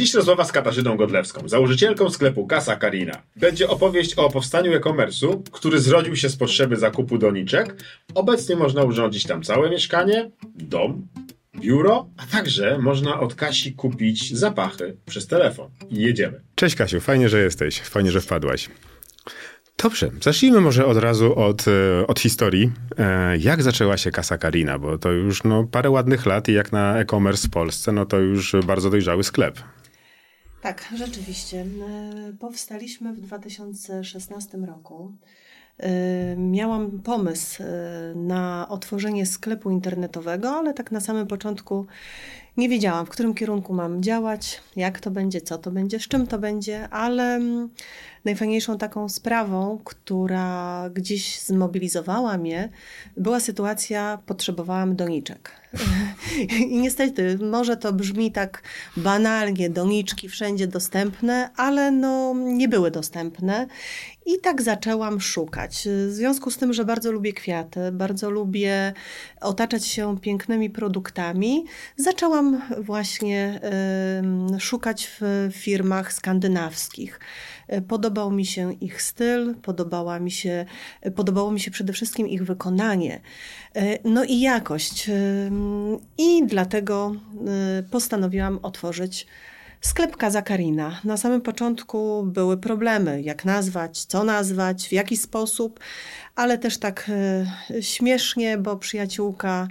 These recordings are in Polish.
Dziś rozmowa z Katarzyną Godlewską, założycielką sklepu Kasa Karina. Będzie opowieść o powstaniu e-commerce'u, który zrodził się z potrzeby zakupu doniczek. Obecnie można urządzić tam całe mieszkanie, dom, biuro, a także można od Kasi kupić zapachy przez telefon. I jedziemy. Cześć Kasiu, fajnie, że jesteś, fajnie, że wpadłaś. Dobrze, zacznijmy może od razu od, e, od historii. E, jak zaczęła się Kasa Karina? Bo to już no, parę ładnych lat i jak na e-commerce w Polsce, no to już bardzo dojrzały sklep. Tak, rzeczywiście. Powstaliśmy w 2016 roku. Miałam pomysł na otworzenie sklepu internetowego, ale tak na samym początku nie wiedziałam, w którym kierunku mam działać, jak to będzie, co to będzie, z czym to będzie, ale mm, najfajniejszą taką sprawą, która gdzieś zmobilizowała mnie, była sytuacja, potrzebowałam doniczek. I niestety, może to brzmi tak banalnie, doniczki wszędzie dostępne, ale no nie były dostępne. I tak zaczęłam szukać. W związku z tym, że bardzo lubię kwiaty, bardzo lubię otaczać się pięknymi produktami, zaczęłam właśnie szukać w firmach skandynawskich. Podobał mi się ich styl, podobała mi się, podobało mi się przede wszystkim ich wykonanie, no i jakość. I dlatego postanowiłam otworzyć Sklep Kaza Karina. Na samym początku były problemy, jak nazwać, co nazwać, w jaki sposób, ale też tak e, śmiesznie, bo przyjaciółka,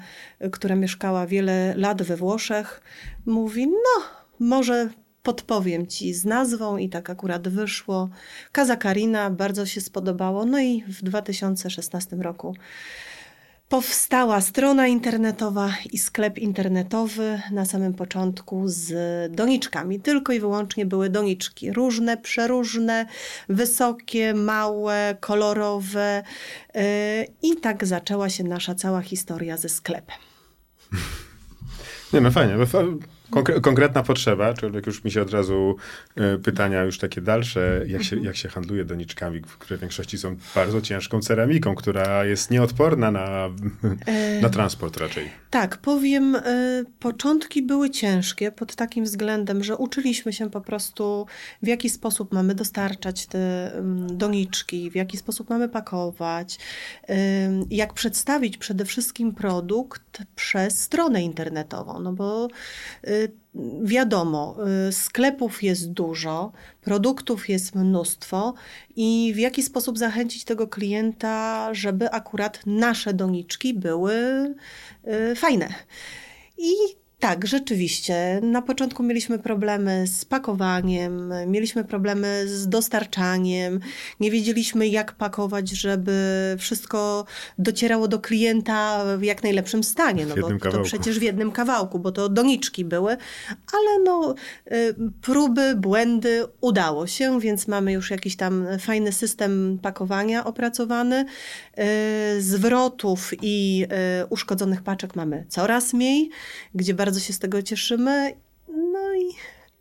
która mieszkała wiele lat we Włoszech, mówi: No, może podpowiem ci z nazwą, i tak akurat wyszło. Kaza Karina bardzo się spodobało. No i w 2016 roku Powstała strona internetowa i sklep internetowy na samym początku z doniczkami. Tylko i wyłącznie były doniczki różne, przeróżne, wysokie, małe, kolorowe. Yy, I tak zaczęła się nasza cała historia ze sklepem. Nie, no fajnie. Konkre konkretna potrzeba, człowiek już mi się od razu y, pytania już takie dalsze, jak się, jak się handluje doniczkami, które w większości są bardzo ciężką ceramiką, która jest nieodporna na, na transport raczej. Tak, powiem, y, początki były ciężkie pod takim względem, że uczyliśmy się po prostu w jaki sposób mamy dostarczać te y, doniczki, w jaki sposób mamy pakować, jak przedstawić przede wszystkim produkt przez stronę internetową, no bo wiadomo, y, sklepów jest dużo, produktów jest mnóstwo i w jaki sposób zachęcić tego klienta, żeby akurat nasze doniczki były y, fajne. I tak, rzeczywiście. Na początku mieliśmy problemy z pakowaniem, mieliśmy problemy z dostarczaniem, nie wiedzieliśmy jak pakować, żeby wszystko docierało do klienta w jak najlepszym stanie. No bo to przecież w jednym kawałku, bo to doniczki były, ale no y, próby, błędy udało się, więc mamy już jakiś tam fajny system pakowania opracowany. Y, zwrotów i y, uszkodzonych paczek mamy coraz mniej, gdzie bardzo bardzo się z tego cieszymy. No i,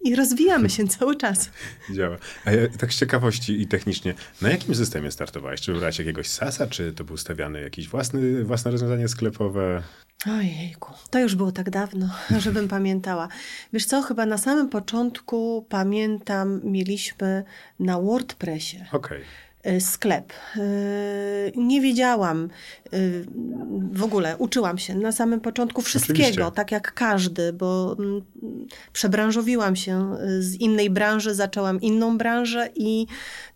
i rozwijamy się cały czas. Działa. A tak z ciekawości i technicznie, na jakim systemie startowałeś? Czy wybrałeś jakiegoś SASa, czy to był stawiany jakieś własny, własne rozwiązanie sklepowe? Ojejku, to już było tak dawno, żebym pamiętała. Wiesz co, chyba na samym początku pamiętam, mieliśmy na WordPressie. Okej. Okay sklep. E, nie wiedziałam e, w ogóle, uczyłam się na samym początku wszystkiego, Oczywiście. tak jak każdy, bo mm, przebranżowiłam się z innej branży, zaczęłam inną branżę i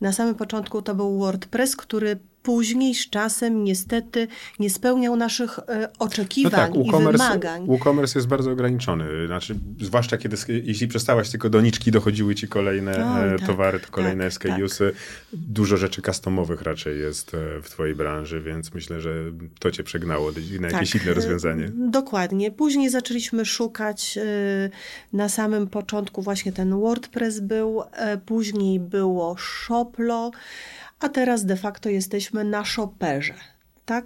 na samym początku to był WordPress, który później z czasem niestety nie spełniał naszych e, oczekiwań no tak, i wymagań. WooCommerce jest bardzo ograniczony. Znaczy, zwłaszcza kiedy, jeśli przestałaś tylko doniczki, dochodziły ci kolejne o, e, tak, towary, to kolejne tak, SKUsy. Tak. Dużo rzeczy customowych raczej jest e, w twojej branży, więc myślę, że to cię przegnało na jakieś tak, inne rozwiązanie. Dokładnie. Później zaczęliśmy szukać na samym początku właśnie ten WordPress był, później było Shoplo, a teraz de facto jesteśmy na shopperze. Tak?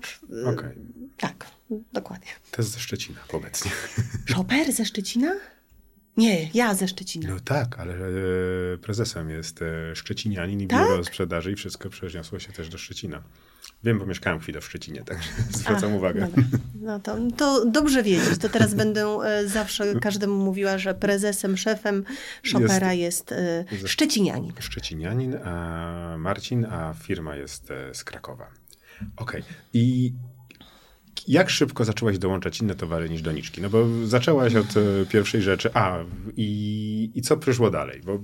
Okay. Tak, dokładnie. To jest ze Szczecina obecnie. Shopper ze Szczecina? Nie, ja ze Szczecina. No tak, ale e, prezesem jest e, Szczecinianin i tak? biuro sprzedaży i wszystko przeniosło się też do Szczecina. Wiem, bo mieszkałem chwilę w Szczecinie, także zwracam A, uwagę. Dobra. No to, to dobrze wiedzieć. To teraz będę e, zawsze każdemu mówiła, że prezesem, szefem Chopera jest, jest Szczecinianin. Szczecinianin, a Marcin, a firma jest z Krakowa. Okej. Okay. I jak szybko zaczęłaś dołączać inne towary niż doniczki? No bo zaczęłaś od e, pierwszej rzeczy. A, i, i co przyszło dalej? Bo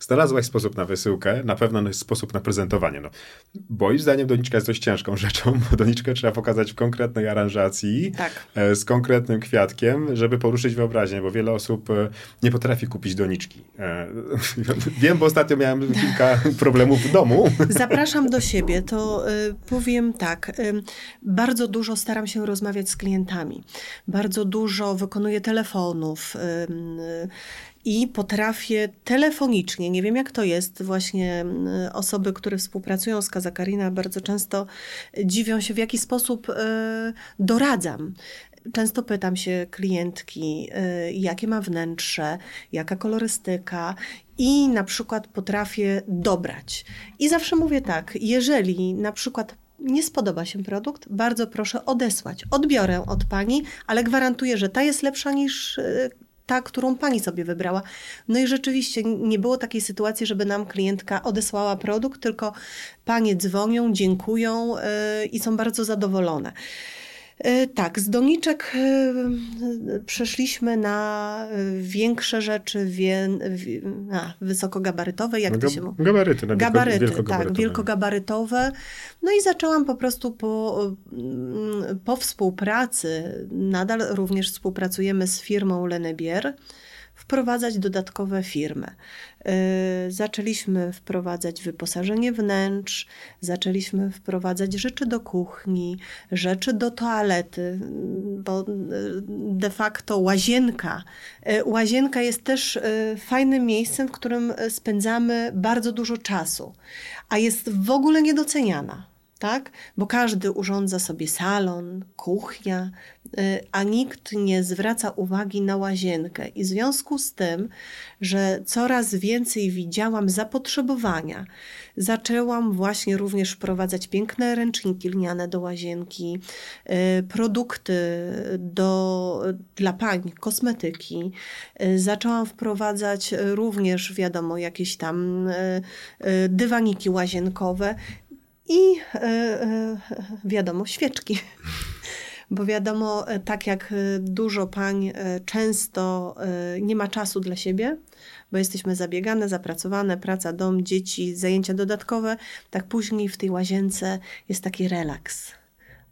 znalazłaś sposób na wysyłkę, na pewno sposób na prezentowanie. No, moim zdaniem doniczka jest dość ciężką rzeczą, bo doniczkę trzeba pokazać w konkretnej aranżacji, tak. E, z konkretnym kwiatkiem, żeby poruszyć wyobraźnię, bo wiele osób e, nie potrafi kupić doniczki. Wiem, bo ostatnio miałem kilka problemów w domu. Zapraszam do siebie, to powiem tak. bardzo dużo staram się rozmawiać z klientami. Bardzo dużo wykonuję telefonów i potrafię telefonicznie, nie wiem jak to jest, właśnie osoby, które współpracują z Kazakarina bardzo często dziwią się, w jaki sposób e, doradzam. Często pytam się klientki, e, jakie ma wnętrze, jaka kolorystyka, i na przykład potrafię dobrać. I zawsze mówię tak, jeżeli na przykład nie spodoba się produkt, bardzo proszę odesłać. Odbiorę od pani, ale gwarantuję, że ta jest lepsza niż e, ta, którą pani sobie wybrała. No i rzeczywiście nie było takiej sytuacji, żeby nam klientka odesłała produkt, tylko panie dzwonią, dziękują yy, i są bardzo zadowolone. E, tak, z doniczek e, przeszliśmy na e, większe rzeczy, wie, a, wysokogabarytowe, jak no, to się mówi? Gabaryty, na gabaryty, wielkogabarytowe. tak, wielkogabarytowe. No i zaczęłam po prostu po, mm, po współpracy, nadal również współpracujemy z firmą Lenebier, wprowadzać dodatkowe firmy. Y, zaczęliśmy wprowadzać wyposażenie wnętrz, zaczęliśmy wprowadzać rzeczy do kuchni, rzeczy do toalety, bo y, de facto łazienka. Y, łazienka jest też fajnym miejscem, w którym spędzamy bardzo dużo czasu, a jest w ogóle niedoceniana tak? Bo każdy urządza sobie salon, kuchnia, y, a nikt nie zwraca uwagi na łazienkę. I w związku z tym, że coraz więcej widziałam zapotrzebowania, zaczęłam właśnie również wprowadzać piękne ręczniki lniane do łazienki, y, produkty do, dla pań, kosmetyki. Y, zaczęłam wprowadzać również, wiadomo, jakieś tam dywaniki łazienkowe i wiadomo, świeczki. Bo wiadomo, e, tak jak dużo pań często nie ma czasu dla siebie, bo jesteśmy zabiegane, zapracowane, praca, dom, dzieci, zajęcia dodatkowe, tak później w tej łazience jest taki relaks.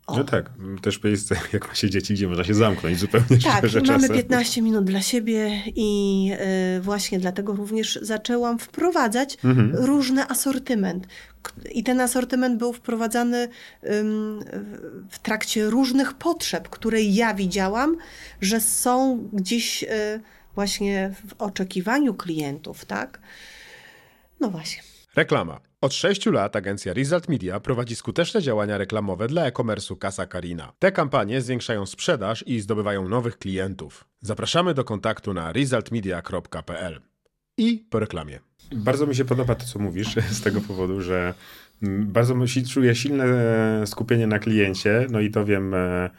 O. No tak, też miejsce, jak ma się dzieci, gdzie można się zamknąć zupełnie Tak, mamy czasem. 15 minut dla siebie i właśnie dlatego również zaczęłam wprowadzać mhm. różny asortyment. I ten asortyment był wprowadzany w trakcie różnych potrzeb, które ja widziałam, że są gdzieś y, właśnie w oczekiwaniu klientów, tak? No właśnie. Reklama. Od 6 lat agencja Result Media prowadzi skuteczne działania reklamowe dla e-commerce'u Casa Karina. Te kampanie zwiększają sprzedaż i zdobywają nowych klientów. Zapraszamy do kontaktu na resultmedia.pl. I po reklamie. Bardzo mi się podoba to, co mówisz, z tego powodu, że mm, bardzo czuję silne skupienie na kliencie, no i to wiem e,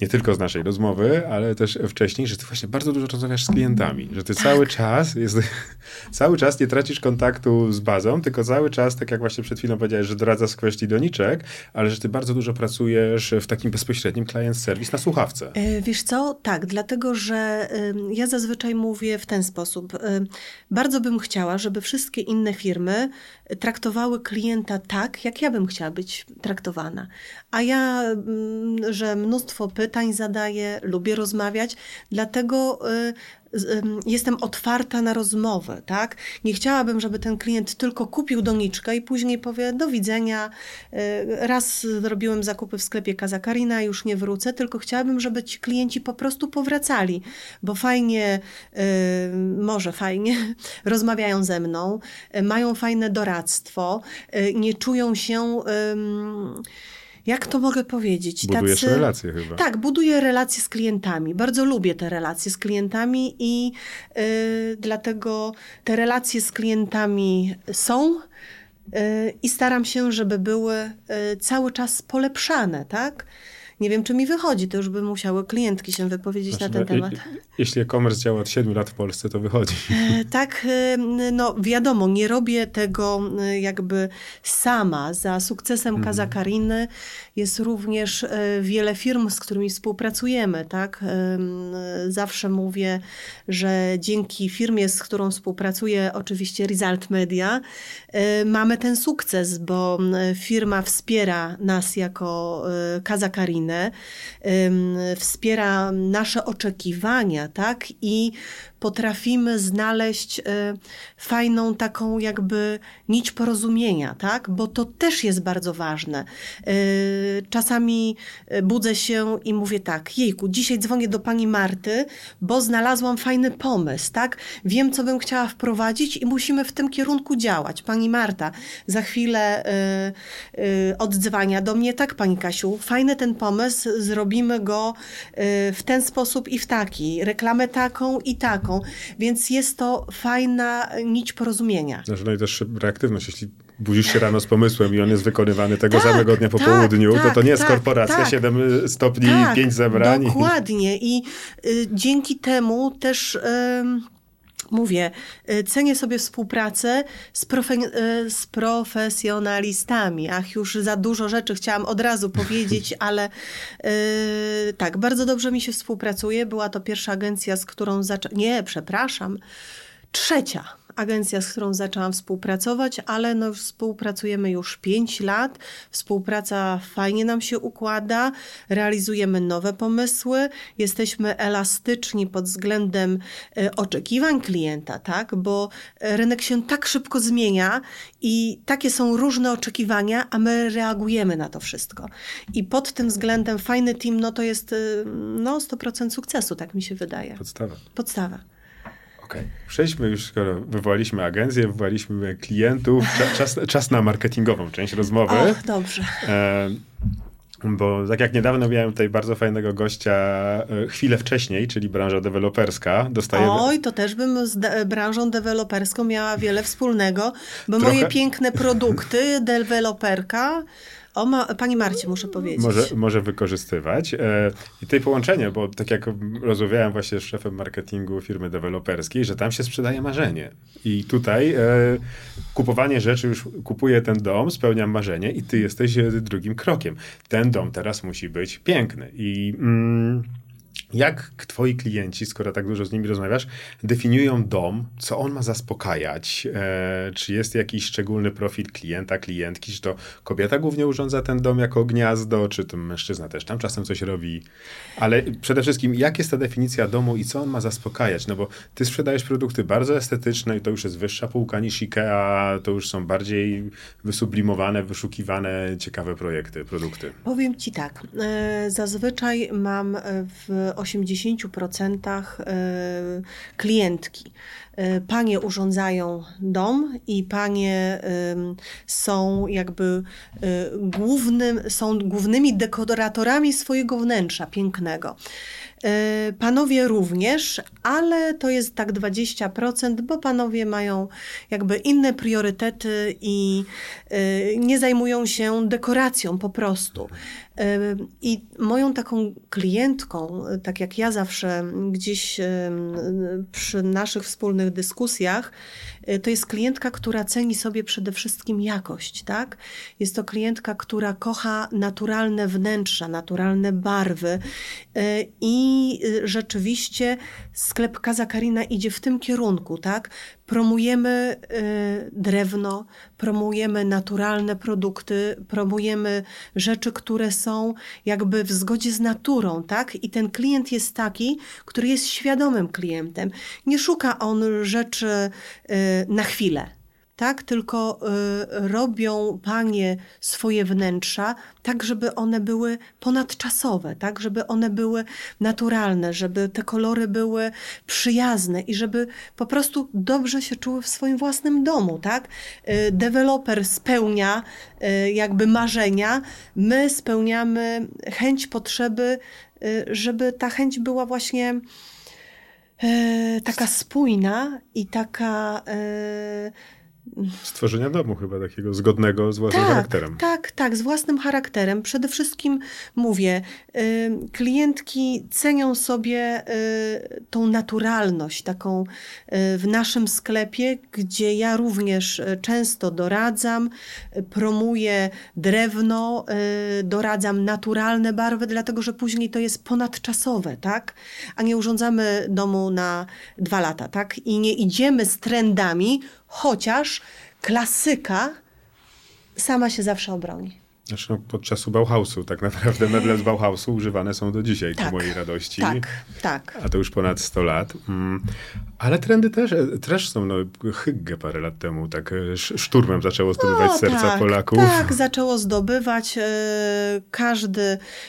nie tylko z naszej rozmowy, ale też wcześniej, że ty właśnie bardzo dużo rozmawiasz z klientami, że ty tak. cały czas jest, cały czas nie tracisz kontaktu z bazą, tylko cały czas, tak jak właśnie przed chwilą powiedziałeś, że doradzasz w kwestii doniczek, ale że ty bardzo dużo pracujesz w takim bezpośrednim client service na słuchawce. E, wiesz co? Tak, dlatego, że ja zazwyczaj mówię w ten sposób. Bardzo bym chciała, żeby wszystkie inne firmy traktowały klienta tak, jak ja bym chciała być traktowana. A ja, że mnóstwo pytań, pytań zadaję, lubię rozmawiać, dlatego y, jestem otwarta na rozmowę, tak? Nie chciałabym, żeby ten klient tylko kupił doniczkę i później powie do widzenia, y, raz zrobiłem zakupy w sklepie Kazakarina, już nie wrócę, tylko chciałabym, żeby ci klienci po prostu powracali, bo fajnie, y, może fajnie, rozmawiają ze mną, mają fajne doradztwo, nie czują się jak to mogę powiedzieć? Budujesz Tacy, relacje chyba. Tak, buduję relacje z klientami. Bardzo lubię te relacje z klientami i yy, dlatego te relacje z klientami są yy, i staram się, żeby były yy, cały czas polepszane, tak? Nie wiem, czy mi wychodzi, to już by musiały klientki się wypowiedzieć znaczy, na ten no, temat. Jeśli e-commerce działa od 7 lat w Polsce, to wychodzi. E, tak, e, no wiadomo, nie robię tego e, jakby sama. Za sukcesem mhm. Kaza Kariny jest również wiele firm, z którymi współpracujemy, tak? Zawsze mówię, że dzięki firmie, z którą współpracuję, oczywiście Result Media, mamy ten sukces, bo firma wspiera nas jako Kaza Kariny wspiera nasze oczekiwania, tak? I potrafimy znaleźć e, fajną taką jakby nić porozumienia, tak? Bo to też jest bardzo ważne. Czasami e, budzę się i mówię tak, jejku, dzisiaj dzwonię do pani Marty, bo znalazłam fajny pomysł, tak? Wiem, co bym chciała wprowadzić i musimy w tym kierunku działać. Pani Marta za chwilę oddzwania do mnie, tak pani Kasiu, fajny ten pomysł, zrobimy go w ten sposób i w taki, reklamę taką i taką więc jest to fajna nić porozumienia. Znaczy, no i też reaktywność, jeśli budzisz się rano z pomysłem i on jest wykonywany tego tak, samego dnia po tak, południu, tak, to to nie jest tak, korporacja, tak, 7 stopni, tak, 5 zebrań. Dokładnie i y, dzięki temu też... Y, mówię, y, cenię sobie współpracę z, profe y, z, profesjonalistami. Ach, już za dużo rzeczy chciałam od razu powiedzieć, ale yy, tak, bardzo dobrze mi się współpracuje. Była to pierwsza agencja, z którą zaczęłam. Nie, przepraszam. Trzecia agencja, z którą zaczęłam współpracować, ale no współpracujemy już 5 lat. Współpraca fajnie nam się układa, realizujemy nowe pomysły, jesteśmy elastyczni pod względem e, oczekiwań klienta, tak? Bo rynek się tak szybko zmienia i takie są różne oczekiwania, a my reagujemy na to wszystko. I pod tym względem fajny team, no to jest e, no 100% sukcesu, tak mi się wydaje. Podstawa. Podstawa. Okej. Okay. Przejdźmy już, skoro wywołaliśmy agencję, wywołaliśmy klientów, czas, czas na marketingową część rozmowy. Och, dobrze. E, bo tak jak niedawno miałem tutaj bardzo fajnego gościa e, chwilę wcześniej, czyli branża deweloperska. Dostajemy... Oj, to też bym z branżą deweloperską miała wiele wspólnego, bo Trochę... moje piękne produkty, deweloperka o, ma, pani Marcie muszę powiedzieć. Może, może wykorzystywać. E, I tutaj połączenie, bo tak jak rozmawiałem właśnie z szefem marketingu firmy deweloperskiej, że tam się sprzedaje marzenie. I tutaj e, kupowanie rzeczy, już kupuję ten dom, spełniam marzenie i ty jesteś drugim krokiem. Ten dom teraz musi być piękny. I... Mm, jak twoi klienci, skoro tak dużo z nimi rozmawiasz, definiują dom, co on ma zaspokajać? E, czy jest jakiś szczególny profil klienta, klientki? Czy to kobieta głównie urządza ten dom jako gniazdo, czy to mężczyzna też tam czasem coś robi? Ale przede wszystkim, jak jest ta definicja domu i co on ma zaspokajać? No bo ty sprzedajesz produkty bardzo estetyczne i to już jest wyższa półka niż IKEA, to już są bardziej wysublimowane, wyszukiwane, ciekawe projekty, produkty. Powiem ci tak, e, zazwyczaj mam w 80% e, klientki. E, panie urządzają dom i panie są jakby e, głównym, są głównymi dekoratorami swojego wnętrza pięknego. Panowie również, ale to jest tak 20%, bo panowie mają jakby inne priorytety i nie zajmują się dekoracją po prostu. I moją taką klientką, tak jak ja zawsze gdzieś przy naszych wspólnych dyskusjach, e, to jest klientka, która ceni sobie przede wszystkim jakość, tak? Jest to klientka, która kocha naturalne wnętrza, naturalne barwy e, i rzeczywiście sklep Kaza Karina idzie w tym kierunku, tak? Promujemy y, drewno, promujemy naturalne produkty, promujemy rzeczy, które są jakby w zgodzie z naturą, tak? I ten klient jest taki, który jest świadomym klientem. Nie szuka on rzeczy y, na chwilę. Tak? Tylko y, robią panie swoje wnętrza tak, żeby one były ponadczasowe, tak? Żeby one były naturalne, żeby te kolory były przyjazne i żeby po prostu dobrze się czuły w swoim własnym domu, tak? Y, deweloper spełnia y, jakby marzenia, my spełniamy chęć, potrzeby, y, żeby ta chęć była właśnie e, taka spójna i taka e, Stworzenia domu chyba takiego zgodnego z własnym tak, charakterem. Tak, tak, z własnym charakterem. Przede wszystkim mówię, y, klientki cenią sobie y, tą naturalność taką y, w naszym sklepie, gdzie ja również często doradzam, promuję drewno, doradzam naturalne barwy, dlatego że później to jest ponadczasowe, tak? A nie urządzamy domu na dwa lata, tak? I nie idziemy z trendami, chociaż klasyka sama się zawsze obroni. Od czasu Bauhausu tak naprawdę meble z Bauhausu używane są do dzisiaj, Tak, ku mojej radości. Tak, tak. A to już ponad 100 lat. Mm. Ale trendy też, też są. No, Hygge parę lat temu tak e, sz- szturmem zaczęło zdobywać No, serca tak, Polaków. Tak, zaczęło zdobywać. e, Każdy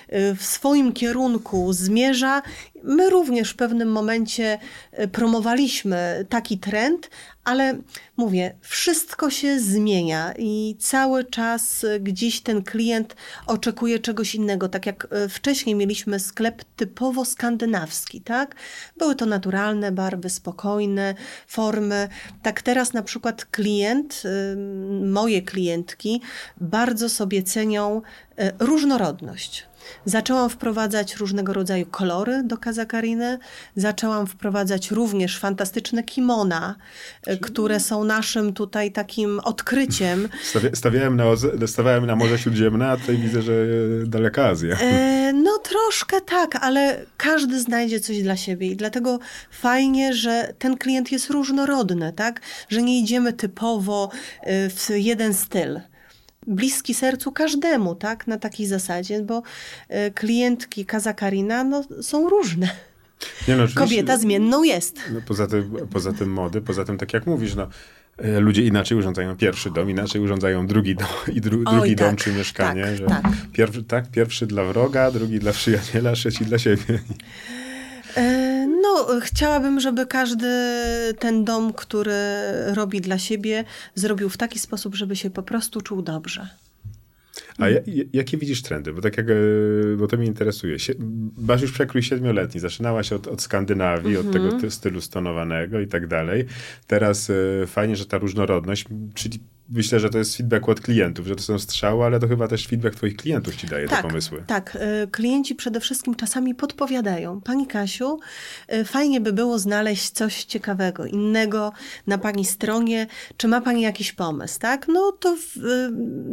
e, w swoim kierunku zmierza. My również w pewnym momencie e, promowaliśmy taki trend, ale mówię, wszystko się zmienia i cały czas e, gdzieś ten klient oczekuje czegoś innego. Tak jak e, wcześniej mieliśmy sklep typowo skandynawski, tak? Były to naturalne barwy, spokojne formy. Tak teraz na przykład klient, moje klientki bardzo sobie cenią różnorodność. Zaczęłam wprowadzać różnego rodzaju kolory do Kazakariny. Zaczęłam wprowadzać również fantastyczne kimona, y, które są naszym tutaj takim odkryciem. Stawia, stawiałem, na, stawiałem na Morze Śródziemne, a tutaj widzę, że daleka Azja. E, no troszkę tak, ale każdy znajdzie coś dla siebie i dlatego fajnie, że ten klient jest różnorodny, tak? Że nie idziemy typowo e, w jeden styl. Bliski sercu każdemu, tak? Na takiej zasadzie, bo e, klientki Kazakarina no, są różne. Nie, no, Kobieta zmienną jest. No, poza, tym, poza tym mody, poza tym tak jak mówisz, no, e, ludzie inaczej urządzają pierwszy dom, inaczej urządzają drugi dom, i dru, Oj, drugi dom tak, czy mieszkanie. tak, że tak. Pierwszy, tak, pierwszy dla wroga, drugi dla przyjaciela, trzeci dla siebie. E, chciałabym, żeby każdy ten dom, który robi dla siebie, zrobił w taki sposób, żeby się po prostu czuł dobrze. A ja, ja- jakie widzisz trendy? Bo tak jak, e, bo to mnie interesuje. Sie, masz już przekrój siedmioletni. Zaczynałaś od, od Skandynawii, od tego ty, stylu stonowanego i tak dalej. Teraz e, fajnie, że ta różnorodność, czyli myślę, że to jest feedback od klientów, że to są strzały, ale to chyba też feedback twoich klientów ci daje te pomysły. Tak, y, klienci przede wszystkim czasami podpowiadają. Pani Kasiu, y, fajnie by było znaleźć coś ciekawego, innego na Pani stronie. Czy ma Pani jakiś pomysł, tak? No to y,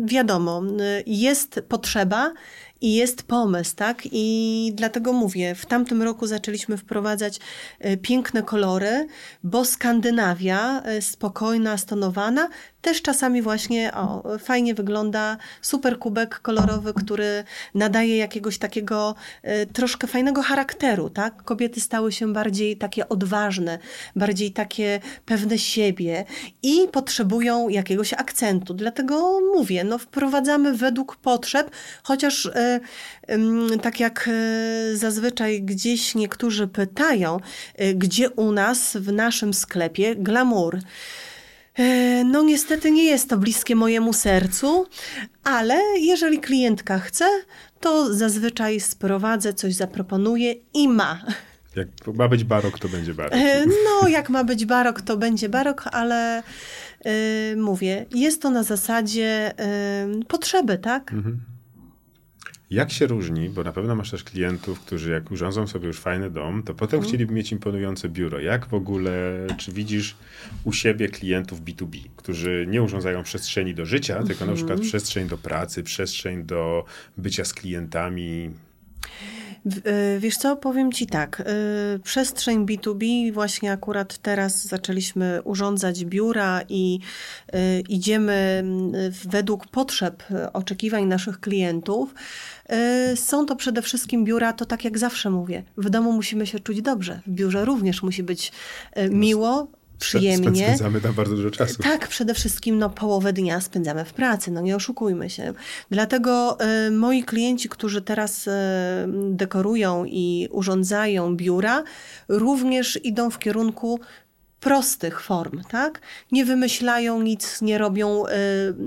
wiadomo, jest potrzeba i jest pomysł, tak? I dlatego mówię, w tamtym roku zaczęliśmy wprowadzać piękne kolory, bo Skandynawia, spokojna, stonowana, też czasami właśnie o, fajnie wygląda super kubek kolorowy, który nadaje jakiegoś takiego y, troszkę fajnego charakteru, tak? Kobiety stały się bardziej takie odważne, bardziej takie pewne siebie i potrzebują jakiegoś akcentu. Dlatego mówię, no wprowadzamy według potrzeb, chociaż y, ym, tak jak y, zazwyczaj gdzieś niektórzy pytają, y, gdzie u nas w naszym sklepie glamour. E, No niestety nie jest to bliskie mojemu sercu, ale jeżeli klientka chce, to zazwyczaj sprowadzę, coś zaproponuję i ma. Jak ma być barok, to będzie barok. E, No, jak ma być barok, to będzie barok, ale e, mówię, jest to na zasadzie potrzeby, tak? Jak się różni, bo na pewno masz też klientów, którzy jak urządzą sobie już fajny dom, to potem Mhm. chcieliby mieć imponujące biuro. Jak w ogóle, czy widzisz u siebie klientów B2B, którzy nie urządzają przestrzeni do życia, tylko na Mhm. przykład przestrzeń do pracy, przestrzeń do bycia z klientami? Y, Wiesz co, powiem Ci tak. y, Przestrzeń B2B, właśnie akurat teraz zaczęliśmy urządzać biura i y, idziemy mm, według potrzeb, oczekiwań naszych klientów. Są to przede wszystkim biura, to tak jak zawsze mówię, w domu musimy się czuć dobrze, w biurze również musi być miło, przyjemnie. Spędzamy tam bardzo dużo czasu. Tak, przede wszystkim no, połowę dnia spędzamy w pracy, no nie oszukujmy się. Dlatego y, moi klienci, którzy teraz y, dekorują i urządzają biura, również idą w kierunku prostych form, tak? Nie wymyślają nic, nie robią y,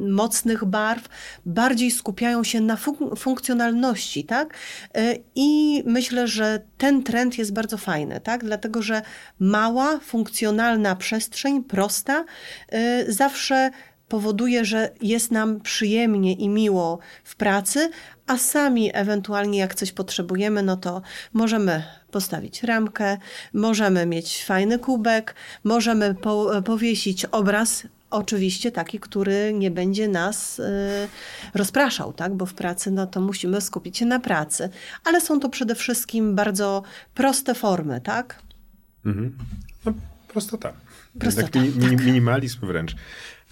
mocnych barw, bardziej skupiają się na fun funkcjonalności, tak? Y, I myślę, że ten trend jest bardzo fajny, tak? Dlatego, że mała, funkcjonalna przestrzeń, prosta, y, zawsze powoduje, że jest nam przyjemnie i miło w pracy, a sami ewentualnie jak coś potrzebujemy, no to możemy postawić ramkę, możemy mieć fajny kubek, możemy po, powiesić obraz, oczywiście taki, który nie będzie nas y, rozpraszał, tak? bo w pracy no to musimy skupić się na pracy. Ale są to przede wszystkim bardzo proste formy, tak? Mhm. No, prostota. Prostota, tak, tak. Minimalizm wręcz.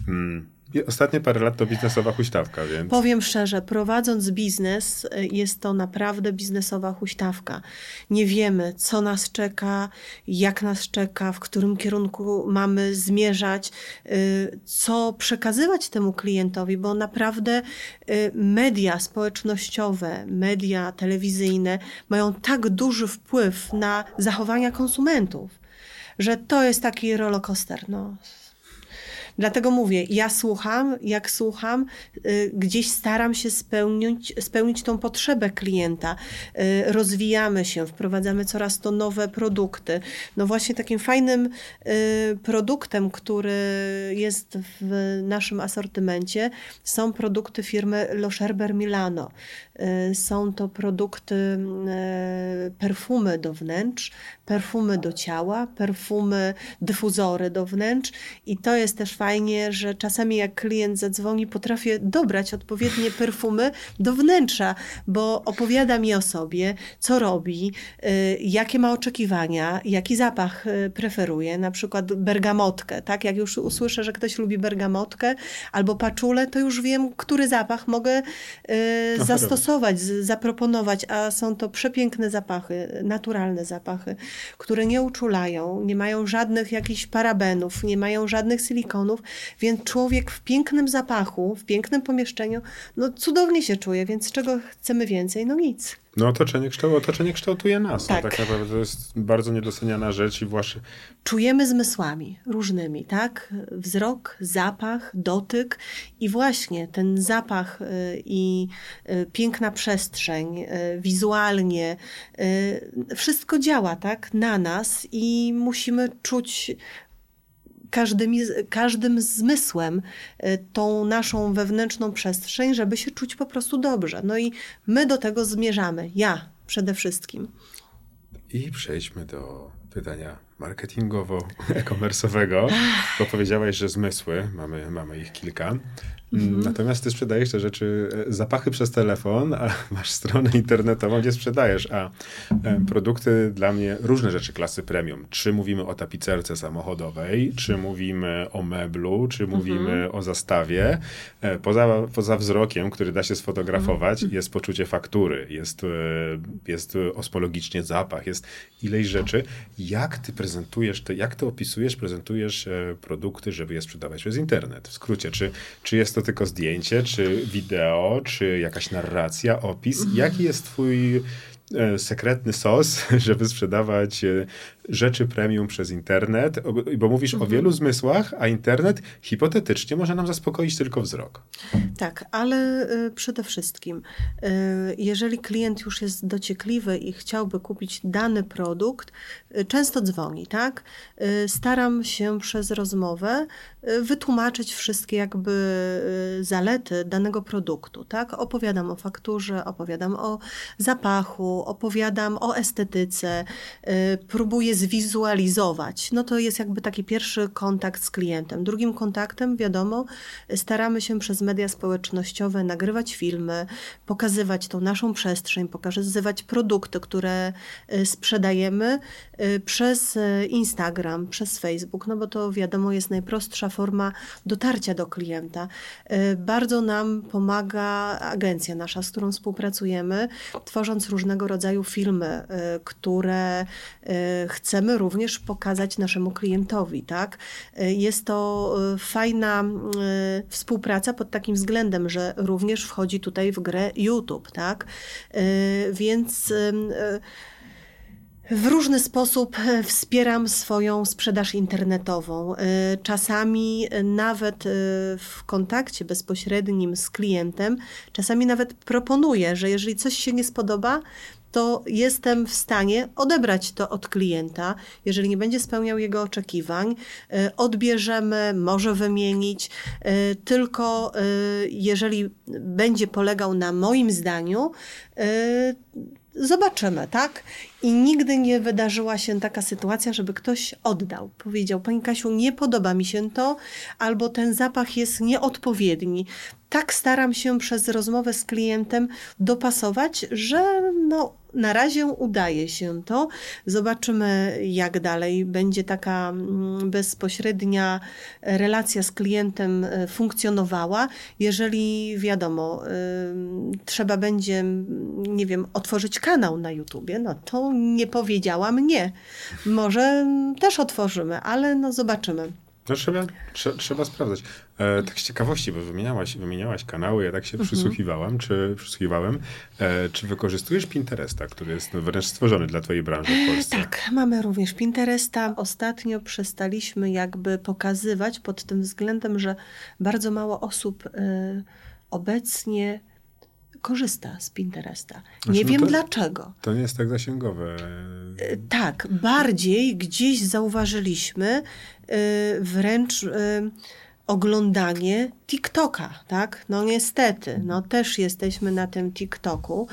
Mm. Ostatnie parę lat to biznesowa huśtawka, więc... Powiem szczerze, prowadząc biznes, y, jest to naprawdę biznesowa huśtawka. Nie wiemy, co nas czeka, jak nas czeka, w którym kierunku mamy zmierzać, y, co przekazywać temu klientowi, bo naprawdę y, media społecznościowe, media telewizyjne mają tak duży wpływ na zachowania konsumentów, że to jest taki rollercoaster. No Dlatego mówię, ja słucham, jak słucham, y, gdzieś staram się spełnić, spełnić tą potrzebę klienta. Y, rozwijamy się, wprowadzamy coraz to nowe produkty. No właśnie takim fajnym y, produktem, który jest w naszym asortymencie, są produkty firmy Loscherber Milano. Są to produkty, perfumy do wnętrz, perfumy do ciała, perfumy, dyfuzory do wnętrz i to jest też fajnie, że czasami jak klient zadzwoni, potrafię dobrać odpowiednie perfumy do wnętrza, bo opowiada mi o sobie, co robi, y, jakie ma oczekiwania, jaki zapach y, preferuje, na przykład bergamotkę, tak? Jak już usłyszę, że ktoś lubi bergamotkę albo paczulę, to już wiem, który zapach mogę y, zastosować, zaproponować, a są to przepiękne zapachy, naturalne zapachy które nie uczulają, nie mają żadnych jakichś parabenów, nie mają żadnych silikonów, więc człowiek w pięknym zapachu, w pięknym pomieszczeniu, no cudownie się czuje, więc czego chcemy więcej? No nic. No otoczenie, otoczenie kształtuje nas. Tak. No, tak naprawdę to jest bardzo niedoceniana rzecz i właśnie... Czujemy zmysłami różnymi, tak? Wzrok, zapach, dotyk i właśnie ten zapach y, i y, piękna przestrzeń, y, wizualnie, wszystko działa, tak? Na nas i musimy czuć każdymi, każdym zmysłem y, tą naszą wewnętrzną przestrzeń, żeby się czuć po prostu dobrze. No i my do tego zmierzamy. Ja przede wszystkim. I przejdźmy do pytania marketingowo-e-commerce'owego, bo powiedziałaś, że zmysły, mamy, mamy ich kilka. Mhm. Natomiast ty sprzedajesz te rzeczy, e, zapachy przez telefon, a masz stronę internetową, gdzie sprzedajesz, a e, produkty dla mnie, różne rzeczy klasy premium. Czy mówimy o tapicerce samochodowej, czy mówimy o meblu, czy mówimy mhm. o zastawie. E, poza, poza wzrokiem, który da się sfotografować, mhm. jest poczucie faktury, jest, jest osmologicznie zapach, jest ileś rzeczy. Jak ty prezentujesz, to, jak ty opisujesz, prezentujesz produkty, żeby je sprzedawać przez internet? W skrócie, czy, czy jest to tylko zdjęcie, czy wideo, czy jakaś narracja, opis? Mhm. Jaki jest twój e, sekretny sos, żeby sprzedawać e, rzeczy premium przez internet, bo mówisz mhm. o wielu zmysłach, a internet hipotetycznie może nam zaspokoić tylko wzrok. Tak, ale y, przede wszystkim, y, jeżeli klient już jest dociekliwy i chciałby kupić dany produkt, y, często dzwoni, tak? Staram się przez rozmowę wytłumaczyć wszystkie jakby zalety danego produktu, tak? Opowiadam o fakturze, opowiadam o zapachu, opowiadam o estetyce, próbuję zwizualizować. No to jest jakby taki pierwszy kontakt z klientem. Drugim kontaktem, wiadomo, staramy się przez media społecznościowe nagrywać filmy, pokazywać tą naszą przestrzeń, pokazywać produkty, które y, sprzedajemy y, przez y, Instagram, przez Facebook, no bo to wiadomo jest najprostsza forma dotarcia do klienta. Bardzo nam pomaga agencja nasza, z którą współpracujemy, tworząc różnego rodzaju filmy, które chcemy chcemy również pokazać naszemu klientowi, tak? Jest to fajna współpraca pod takim względem, że również wchodzi tutaj w grę YouTube, tak? Więc w różny sposób wspieram swoją sprzedaż internetową. Czasami nawet w kontakcie bezpośrednim z klientem, czasami nawet proponuję, że jeżeli coś się nie spodoba, to jestem w stanie odebrać to od klienta. Jeżeli nie będzie spełniał jego oczekiwań, odbierzemy, może wymienić, tylko jeżeli będzie polegał na moim zdaniu, zobaczymy, tak? I nigdy nie wydarzyła się taka sytuacja, żeby ktoś oddał. Powiedział, Pani Kasiu, nie podoba mi się to, albo ten zapach jest nieodpowiedni. Tak staram się przez rozmowę z klientem dopasować, że no, na razie udaje się to. Zobaczymy, jak dalej będzie taka mm, bezpośrednia relacja z klientem e, funkcjonowała. Jeżeli wiadomo, trzeba będzie, nie wiem, otworzyć kanał na YouTubie, no to nie powiedziałam nie. Może też otworzymy, ale no zobaczymy. No trzeba, trzeba, trzeba sprawdzać. E, tak z ciekawości, bo wymieniałaś, wymieniałaś kanały, ja tak się mhm. przysłuchiwałam, czy przysłuchiwałem. E, czy wykorzystujesz Pinteresta, który jest wręcz stworzony dla twojej branży w Polsce? Tak, mamy również Pinteresta. Ostatnio przestaliśmy jakby pokazywać pod tym względem, że bardzo mało osób e, obecnie korzysta z Pinteresta. Nie znaczy, wiem to, dlaczego. To nie jest tak zasięgowe. E, tak, bardziej gdzieś zauważyliśmy e, wręcz e, oglądanie TikToka, tak? No niestety, no też jesteśmy na tym TikToku,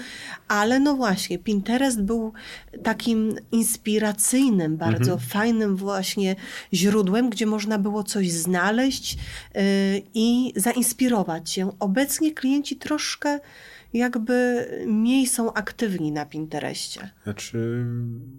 ale no właśnie, Pinterest był takim inspiracyjnym, bardzo mhm. fajnym właśnie źródłem, gdzie można było coś znaleźć yy, i zainspirować się. Obecnie klienci troszkę jakby mniej są aktywni na Pinterestie. Znaczy,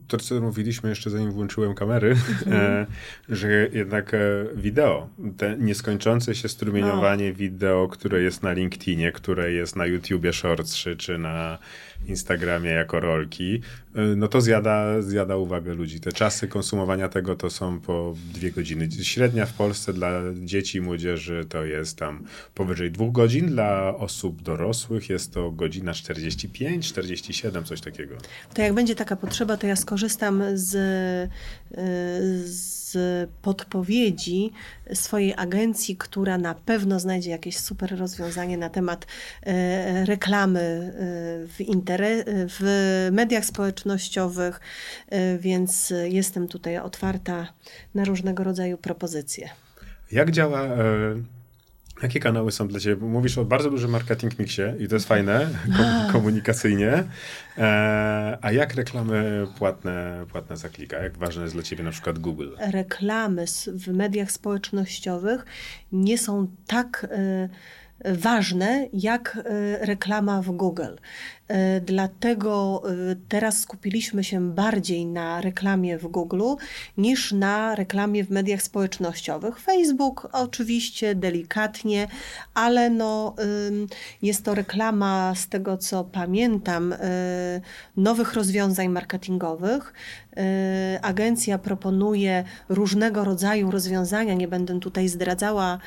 to co mówiliśmy jeszcze zanim włączyłem kamery, mm. e, że jednak e, wideo, te nieskończące się strumieniowanie no. wideo, które jest na LinkedInie, które jest na YouTubie Shorts czy, czy na Instagramie jako rolki, y, no to zjada, zjada uwagę ludzi. Te czasy konsumowania tego to są po dwie godziny. Średnia w Polsce dla dzieci i młodzieży to jest tam powyżej dwóch godzin, dla osób dorosłych jest to godzina 45, 47, coś takiego. To jak będzie taka potrzeba, to ja skorzystam z, z podpowiedzi swojej agencji, która na pewno znajdzie jakieś super rozwiązanie na temat e, reklamy e, w, w mediach społecznościowych, e, więc jestem tutaj otwarta na różnego rodzaju propozycje. Jak działa Jakie kanały są dla Ciebie? Mówisz o bardzo dużym marketing mixie i to jest fajne komunikacyjnie. E, a jak reklamy płatne, płatne za klika? Jak ważne jest dla Ciebie na przykład Google? Reklamy w mediach społecznościowych nie są tak... Y ważne jak e, reklama w Google. E, dlatego e, teraz skupiliśmy się bardziej na reklamie w Google niż na reklamie w mediach społecznościowych. Facebook oczywiście delikatnie, ale no, jest to reklama z tego co pamiętam nowych rozwiązań marketingowych. Agencja proponuje różnego rodzaju rozwiązania. Nie będę tutaj zdradzała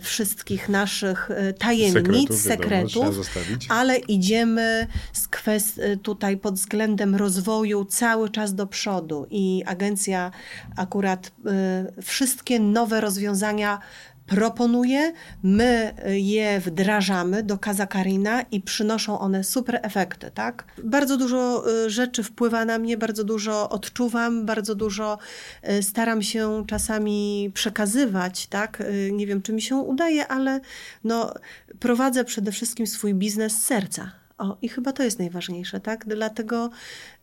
wszystkich naszych tajemnic, sekretów, sekretów ale idziemy z kwest- tutaj pod względem rozwoju cały czas do przodu i agencja akurat wszystkie nowe rozwiązania proponuje, my je wdrażamy do Kazakarina i przynoszą one super efekty, tak? Bardzo dużo y, rzeczy wpływa na mnie, bardzo dużo odczuwam, bardzo dużo y, staram się czasami przekazywać, tak? Y, nie wiem, czy mi się udaje, ale no, prowadzę przede wszystkim swój biznes z serca. O, i chyba to jest najważniejsze, tak? Dlatego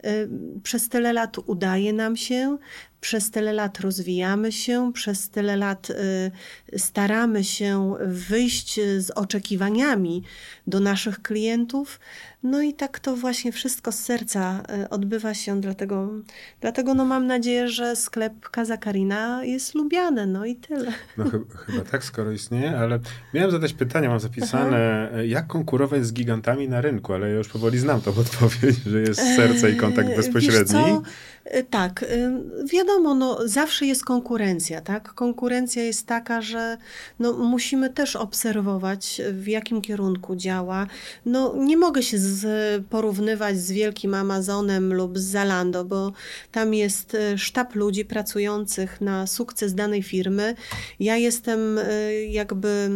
y, przez tyle lat udaje nam się. Przez tyle lat rozwijamy się, przez tyle lat y, staramy się wyjść z oczekiwaniami do naszych klientów. No i tak to właśnie wszystko z serca y, odbywa się, dlatego, dlatego no mam nadzieję, że sklep Kaza Karina jest lubiany, no i tyle. No ch chyba tak, skoro istnieje, ale miałem zadać pytanie, mam zapisane, Aha. jak konkurować z gigantami na rynku, ale ja już powoli znam tą odpowiedź, że jest serce i kontakt bezpośredni. Y, tak, wiadomo, no, zawsze jest konkurencja, tak? Konkurencja jest taka, że no, musimy też obserwować, w jakim kierunku działa. No, nie mogę się z, porównywać z Wielkim Amazonem lub z Zalando, bo tam jest y, sztab ludzi pracujących na sukces danej firmy. Ja jestem jakby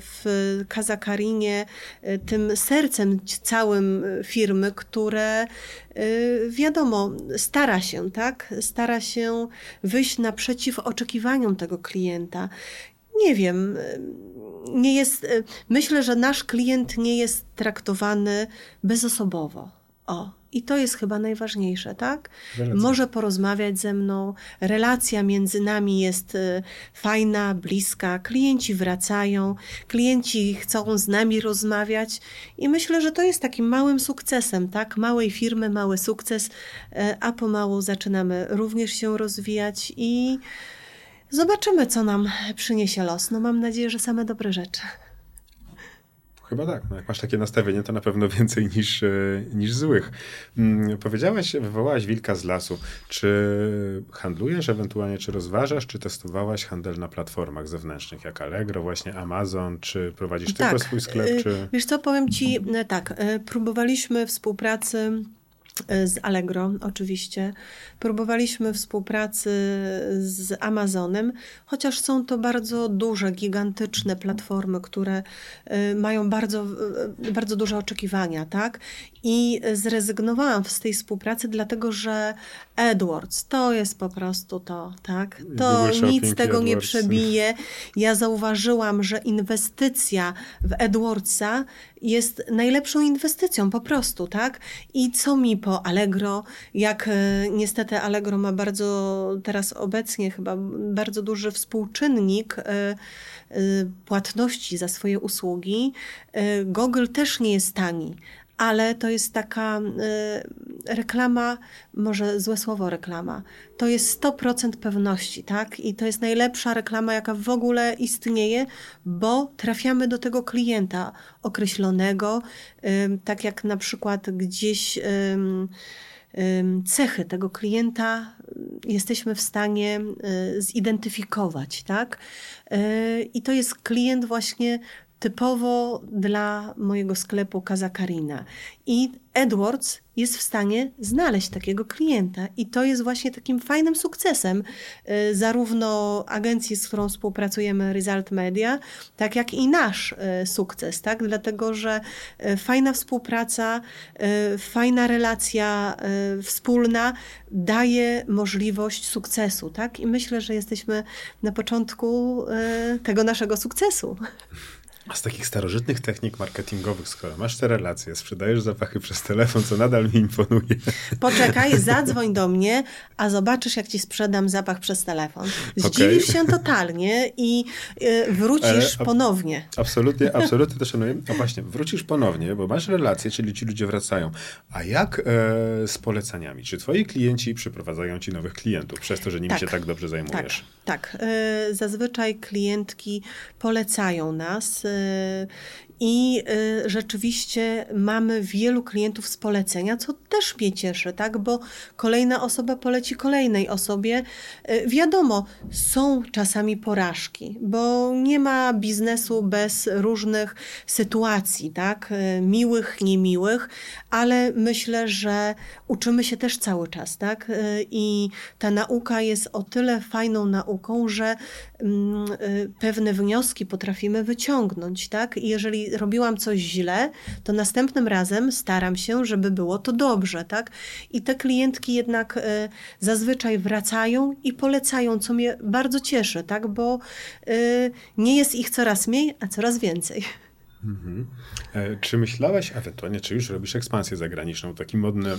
w Kazakarinie tym sercem całym firmy, które wiadomo, stara się, tak? Stara się wyjść naprzeciw oczekiwaniom tego klienta. Nie wiem, y, nie jest, y, myślę, że nasz klient nie jest traktowany bezosobowo. O, i to jest chyba najważniejsze, tak? Relacja. Może porozmawiać ze mną, relacja między nami jest y, fajna, bliska, klienci wracają, klienci chcą z nami rozmawiać i myślę, że to jest takim małym sukcesem, tak? Małej firmy, mały sukces, a pomału zaczynamy również się rozwijać i zobaczymy, co nam przyniesie los. No mam nadzieję, że same dobre rzeczy. Chyba tak. No jak masz takie nastawienie, to na pewno więcej niż, e, niż złych. Hmm, powiedziałaś, wywołałaś wilka z lasu. Czy handlujesz ewentualnie, czy rozważasz, czy testowałaś handel na platformach zewnętrznych, jak Allegro, właśnie Amazon, czy prowadzisz tak. tylko swój sklep? Y, czy... Wiesz co, powiem ci e, tak. E, próbowaliśmy współpracy z Allegro oczywiście. Próbowaliśmy współpracy z Amazonem, chociaż są to bardzo duże, gigantyczne platformy, które e, mają bardzo, e, bardzo duże oczekiwania, tak? I zrezygnowałam z tej współpracy, dlatego że Edwards to jest po prostu to, tak? To nic tego Edwards. nie przebije. Ja zauważyłam, że inwestycja w Edwardsa jest najlepszą inwestycją po prostu, tak? I co mi po Allegro, jak e, niestety Allegro ma bardzo teraz obecnie chyba bardzo duży współczynnik e, e, płatności za swoje usługi. Google też nie jest tani, ale to jest taka y, reklama, może złe słowo reklama, to jest 100% pewności, tak? I to jest najlepsza reklama, jaka w ogóle istnieje, bo trafiamy do tego klienta określonego, y, tak jak na przykład gdzieś y, cechy tego klienta jesteśmy w stanie zidentyfikować, tak? I to jest klient właśnie typowo dla mojego sklepu Kazakarina. I Edwards jest w stanie znaleźć takiego klienta i to jest właśnie takim fajnym sukcesem y, zarówno agencji, z którą współpracujemy Result Media, tak jak i nasz y, sukces, tak? Dlatego, że y, fajna współpraca, fajna relacja wspólna daje możliwość sukcesu, tak? I myślę, że jesteśmy na początku tego naszego sukcesu. A z takich starożytnych technik marketingowych, skoro masz te relacje, sprzedajesz zapachy przez telefon, co nadal mi imponuje. Poczekaj, zadzwoń do mnie, a zobaczysz, jak ci sprzedam zapach przez telefon. Zdziwisz okay. się totalnie i y, wrócisz e, ponownie. Absolutnie, absolutnie to szanuję. No właśnie, wrócisz ponownie, bo masz relacje, czyli ci ludzie wracają. A jak e, z polecaniami? Czy twoi klienci przyprowadzają ci nowych klientów przez to, że nimi tak, się tak dobrze zajmujesz? Tak, tak. E, zazwyczaj klientki polecają nas 嗯。I y, rzeczywiście mamy wielu klientów z polecenia, co też mnie cieszy, tak? bo kolejna osoba poleci kolejnej osobie. Y, wiadomo, są czasami porażki, bo nie ma biznesu bez różnych sytuacji, tak? miłych, niemiłych, ale myślę, że uczymy się też cały czas. Tak? I ta nauka jest o tyle fajną nauką, że mm, pewne wnioski potrafimy wyciągnąć. Tak? I jeżeli robiłam coś źle, to następnym razem staram się, żeby było to dobrze, tak? I te klientki jednak e, zazwyczaj wracają i polecają, co mnie bardzo cieszy, tak? Bo e, nie jest ich coraz mniej, a coraz więcej. Mhm. E, czy myślałaś, ewentualnie, czy już robisz ekspansję zagraniczną? Taki modny,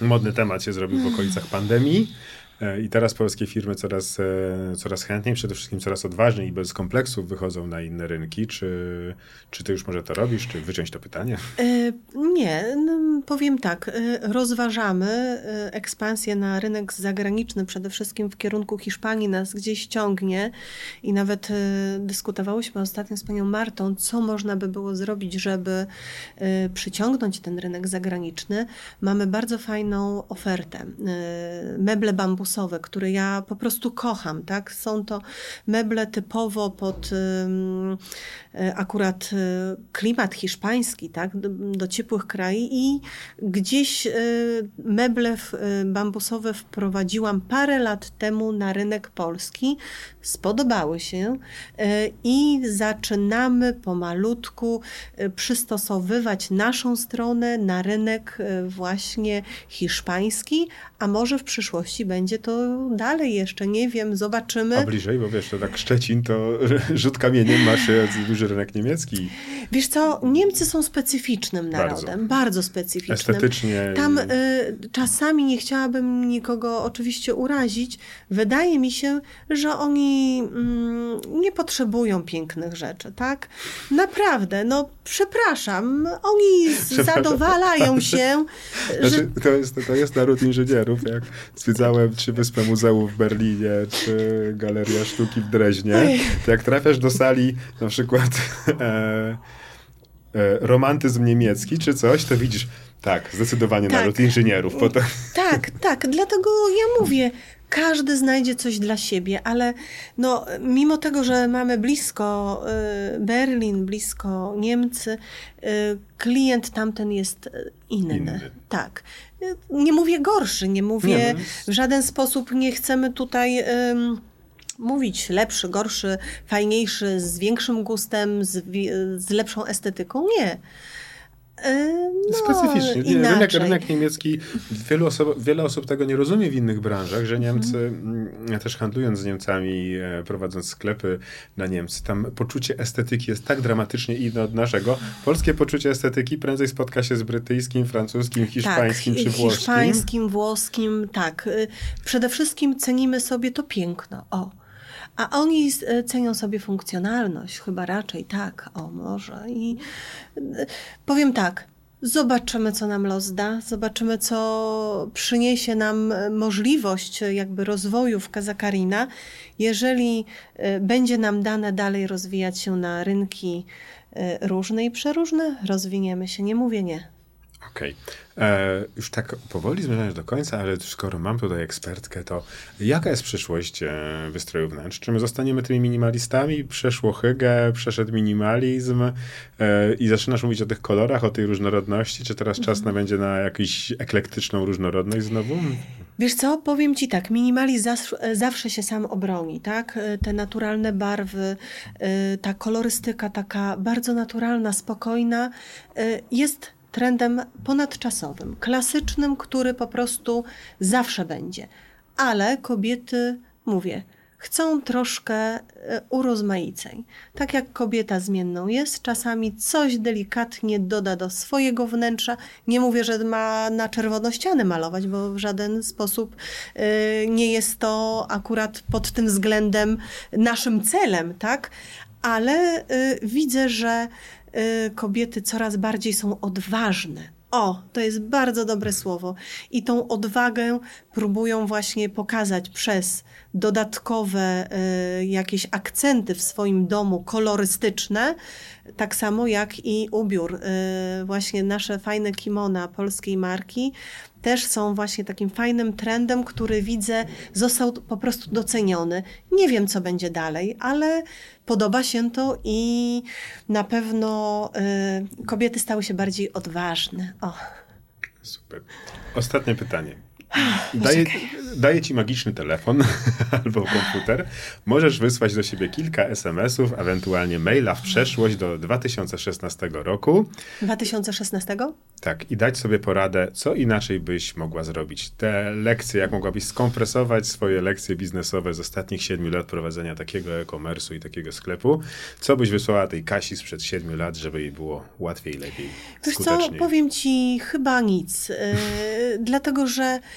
modny temat się zrobił w okolicach pandemii. E, I teraz polskie firmy coraz, e, coraz chętniej, przede wszystkim coraz odważniej i bez kompleksów wychodzą na inne rynki. Czy, czy ty już może to robisz? Czy wyciąć to pytanie? Nie, no, powiem tak. Rozważamy ekspansję na rynek zagraniczny, przede wszystkim w kierunku Hiszpanii nas gdzieś ciągnie i nawet dyskutowałyśmy ostatnio z panią Martą, co można by było zrobić, żeby przyciągnąć ten rynek zagraniczny. Mamy bardzo fajną ofertę. Meble bambusowe bambusowe, które ja po prostu kocham. Tak? Są to meble typowo pod e, akurat e, klimat hiszpański, tak? do, do ciepłych krajów i gdzieś e, meble bambusowe wprowadziłam parę lat temu na rynek polski. Spodobały się i zaczynamy pomalutku przystosowywać naszą stronę na rynek właśnie hiszpański, a może w przyszłości będzie to dalej jeszcze, nie wiem, zobaczymy. A bliżej, bo wiesz, to tak Szczecin to rzut kamieniem masz duży rynek niemiecki. Wiesz co, Niemcy są specyficznym narodem, bardzo, bardzo specyficznym. Estetycznie. Tam y, czasami nie chciałabym nikogo oczywiście urazić. Wydaje mi się, że oni mm, nie potrzebują pięknych rzeczy, tak? Naprawdę, no przepraszam, oni zadowalają się. Znaczy, że... to, jest, to jest naród inżynierów, jak zwiedzałem czy Wyspę Muzeów w Berlinie, czy Galeria Sztuki w Dreźnie, to jak trafiasz do sali na przykład e, e, romantyzm niemiecki czy coś, to widzisz, tak, zdecydowanie tak. naród inżynierów. Potem... Tak, tak, dlatego ja mówię, każdy znajdzie coś dla siebie, ale no, mimo tego, że mamy blisko y, Berlin, blisko Niemcy, y, klient tamten jest y, inny. inny. Tak. Nie mówię gorszy, nie mówię nie, no w żaden sposób, nie chcemy tutaj mówić lepszy, gorszy, fajniejszy, z większym gustem, z, z lepszą estetyką. Nie. No, Specyficznie. Nie, rynek, rynek niemiecki, wielu osób, wiele osób tego nie rozumie w innych branżach, że Niemcy, mhm. też handlując z Niemcami, e, prowadząc sklepy na Niemcy, tam poczucie estetyki jest tak dramatycznie inne od naszego. Polskie poczucie estetyki prędzej spotka się z brytyjskim, francuskim, hiszpańskim tak, czy włoskim. hiszpańskim, włoskim, tak. Y, przede wszystkim cenimy sobie to piękno. O. A oni e, cenią sobie funkcjonalność, chyba raczej tak, o może. I e, powiem tak, zobaczymy, co nam los da, zobaczymy, co przyniesie nam e, możliwość jakby rozwoju w Kazakarina. Jeżeli będzie nam dane dalej rozwijać się na rynki różne i przeróżne, rozwiniemy się, nie mówię nie. Okej. Okay. E, już tak powoli zmierzając do końca, ale skoro mam tutaj ekspertkę, to jaka jest przyszłość e, wystroju wnętrz? Czy my zostaniemy tymi minimalistami? Przeszło hygge, przeszedł minimalizm e, i zaczynasz mówić o tych kolorach, o tej różnorodności? Czy teraz czas na będzie na jakąś eklektyczną różnorodność znowu? Wiesz co, powiem ci tak, minimalizm zawsze się sam obroni, tak? E, te naturalne barwy, e, ta kolorystyka taka bardzo naturalna, spokojna jest trendem ponadczasowym, klasycznym, który po prostu zawsze będzie. Ale kobiety, mówię, chcą troszkę e, urozmaiceń. Tak jak kobieta zmienną jest, czasami coś delikatnie doda do swojego wnętrza. Nie mówię, że ma na czerwono ściany malować, bo w żaden sposób e, nie jest to akurat pod tym względem naszym celem, tak? Ale e, widzę, że kobiety coraz bardziej są odważne. O, to jest bardzo dobre słowo. I tą odwagę próbują właśnie pokazać przez dodatkowe y, jakieś akcenty w swoim domu kolorystyczne, tak samo jak i ubiór. Y, właśnie nasze fajne kimona polskiej marki też są właśnie takim fajnym trendem, który widzę został po prostu doceniony. Nie wiem, co będzie dalej, ale podoba się to i na pewno y, kobiety stały się bardziej odważne. O. Super. Ostatnie pytanie. Daje, daje ci magiczny telefon albo komputer. Możesz wysłać do siebie kilka SMS-ów, ewentualnie maila w przeszłość do 2016 roku. 2016? Tak, i dać sobie poradę, co inaczej byś mogła zrobić. Te lekcje, jak mogłabyś skompresować swoje lekcje biznesowe z ostatnich siedmiu lat prowadzenia takiego e-commerce'u i takiego sklepu, co byś wysłała tej Kasi sprzed siedmiu lat, żeby jej było łatwiej, lepiej, Wiesz co, powiem ci chyba nic. Yy, dlatego, że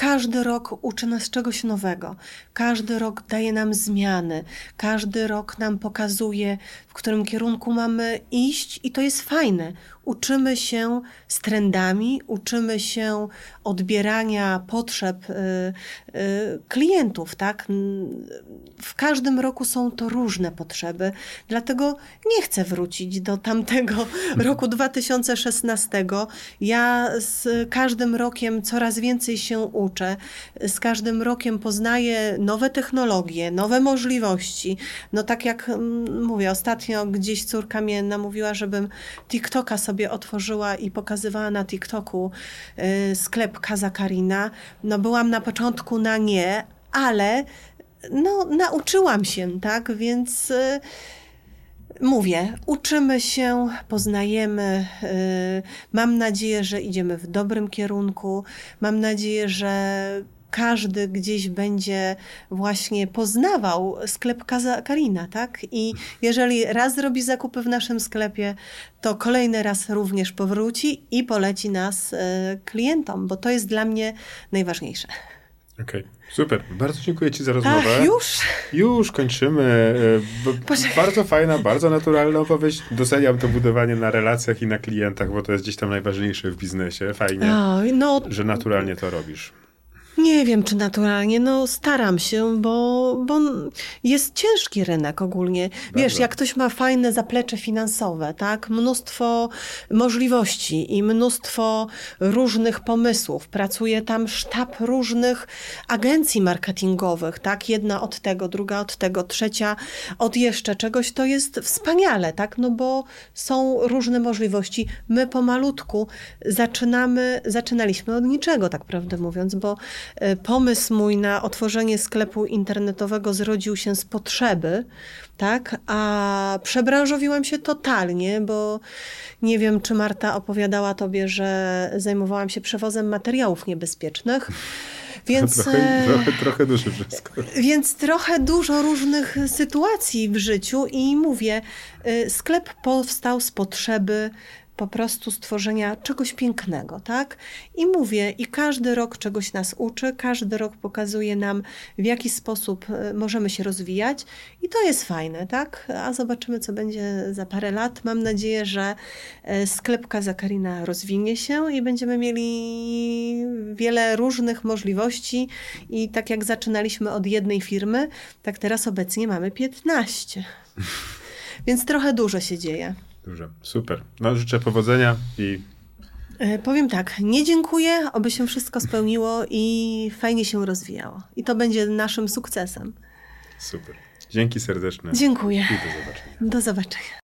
każdy rok uczy nas czegoś nowego. Każdy rok daje nam zmiany. Każdy rok nam pokazuje, w którym kierunku mamy iść, i to jest fajne. Uczymy się z trendami, uczymy się odbierania potrzeb y, y, klientów, tak? W każdym roku są to różne potrzeby, dlatego nie chcę wrócić do tamtego roku 2016. Ja z każdym rokiem coraz więcej się uczę, z każdym rokiem poznaję nowe technologie, nowe możliwości. No tak jak mm, mówię, ostatnio gdzieś córka mnie namówiła, żebym TikToka sobie otworzyła i pokazywała na TikToku y, sklep Kaza Karina. No byłam na początku na nie, ale no nauczyłam się, tak, więc... Mówię, uczymy się, poznajemy. Y, mam nadzieję, że idziemy w dobrym kierunku. Mam nadzieję, że każdy gdzieś będzie właśnie poznawał sklep Karina, tak? I jeżeli raz zrobi zakupy w naszym sklepie, to kolejny raz również powróci i poleci nas y, klientom, bo to jest dla mnie najważniejsze. Okej, okay. super. Bardzo dziękuję Ci za rozmowę. Ach, już? Już kończymy. E, bardzo fajna, bardzo naturalna opowieść. Doceniam to budowanie na relacjach i na klientach, bo to jest gdzieś tam najważniejsze w biznesie. Fajnie, no, że naturalnie to robisz. Nie wiem, czy naturalnie. No, staram się, bo, bo jest ciężki rynek ogólnie. Wiesz, jak ktoś ma fajne zaplecze finansowe, tak? Mnóstwo możliwości i mnóstwo różnych pomysłów. Pracuje tam sztab różnych agencji marketingowych, tak? Jedna od tego, druga od tego, trzecia od jeszcze czegoś. To jest wspaniale, tak? No bo są różne możliwości. My pomalutku zaczynamy, zaczynaliśmy od niczego, tak prawdę mówiąc, bo pomysł mój na otworzenie sklepu internetowego zrodził się z potrzeby, tak? A przebranżowiłam się totalnie, bo nie wiem, czy Marta opowiadała tobie, że zajmowałam się przewozem materiałów niebezpiecznych. Więc, trochę, e, trochę, trochę duży wszystko. Więc trochę dużo różnych sytuacji w życiu i mówię, e, sklep powstał z potrzeby po prostu stworzenia czegoś pięknego, tak? I mówię, i każdy rok czegoś nas uczy, każdy rok pokazuje nam, w jaki sposób e, możemy się rozwijać, i to jest fajne, tak? A zobaczymy, co będzie za parę lat. Mam nadzieję, że e, sklepka Zakarina rozwinie się i będziemy mieli wiele różnych możliwości. I tak jak zaczynaliśmy od jednej firmy, tak teraz obecnie mamy 15. Więc trochę dużo się dzieje. Dobrze, super. No, życzę powodzenia i. E, powiem tak, nie dziękuję, oby się wszystko spełniło i fajnie się rozwijało. I to będzie naszym sukcesem. Super. Dzięki serdeczne. Dziękuję. I do zobaczenia. Do zobaczenia.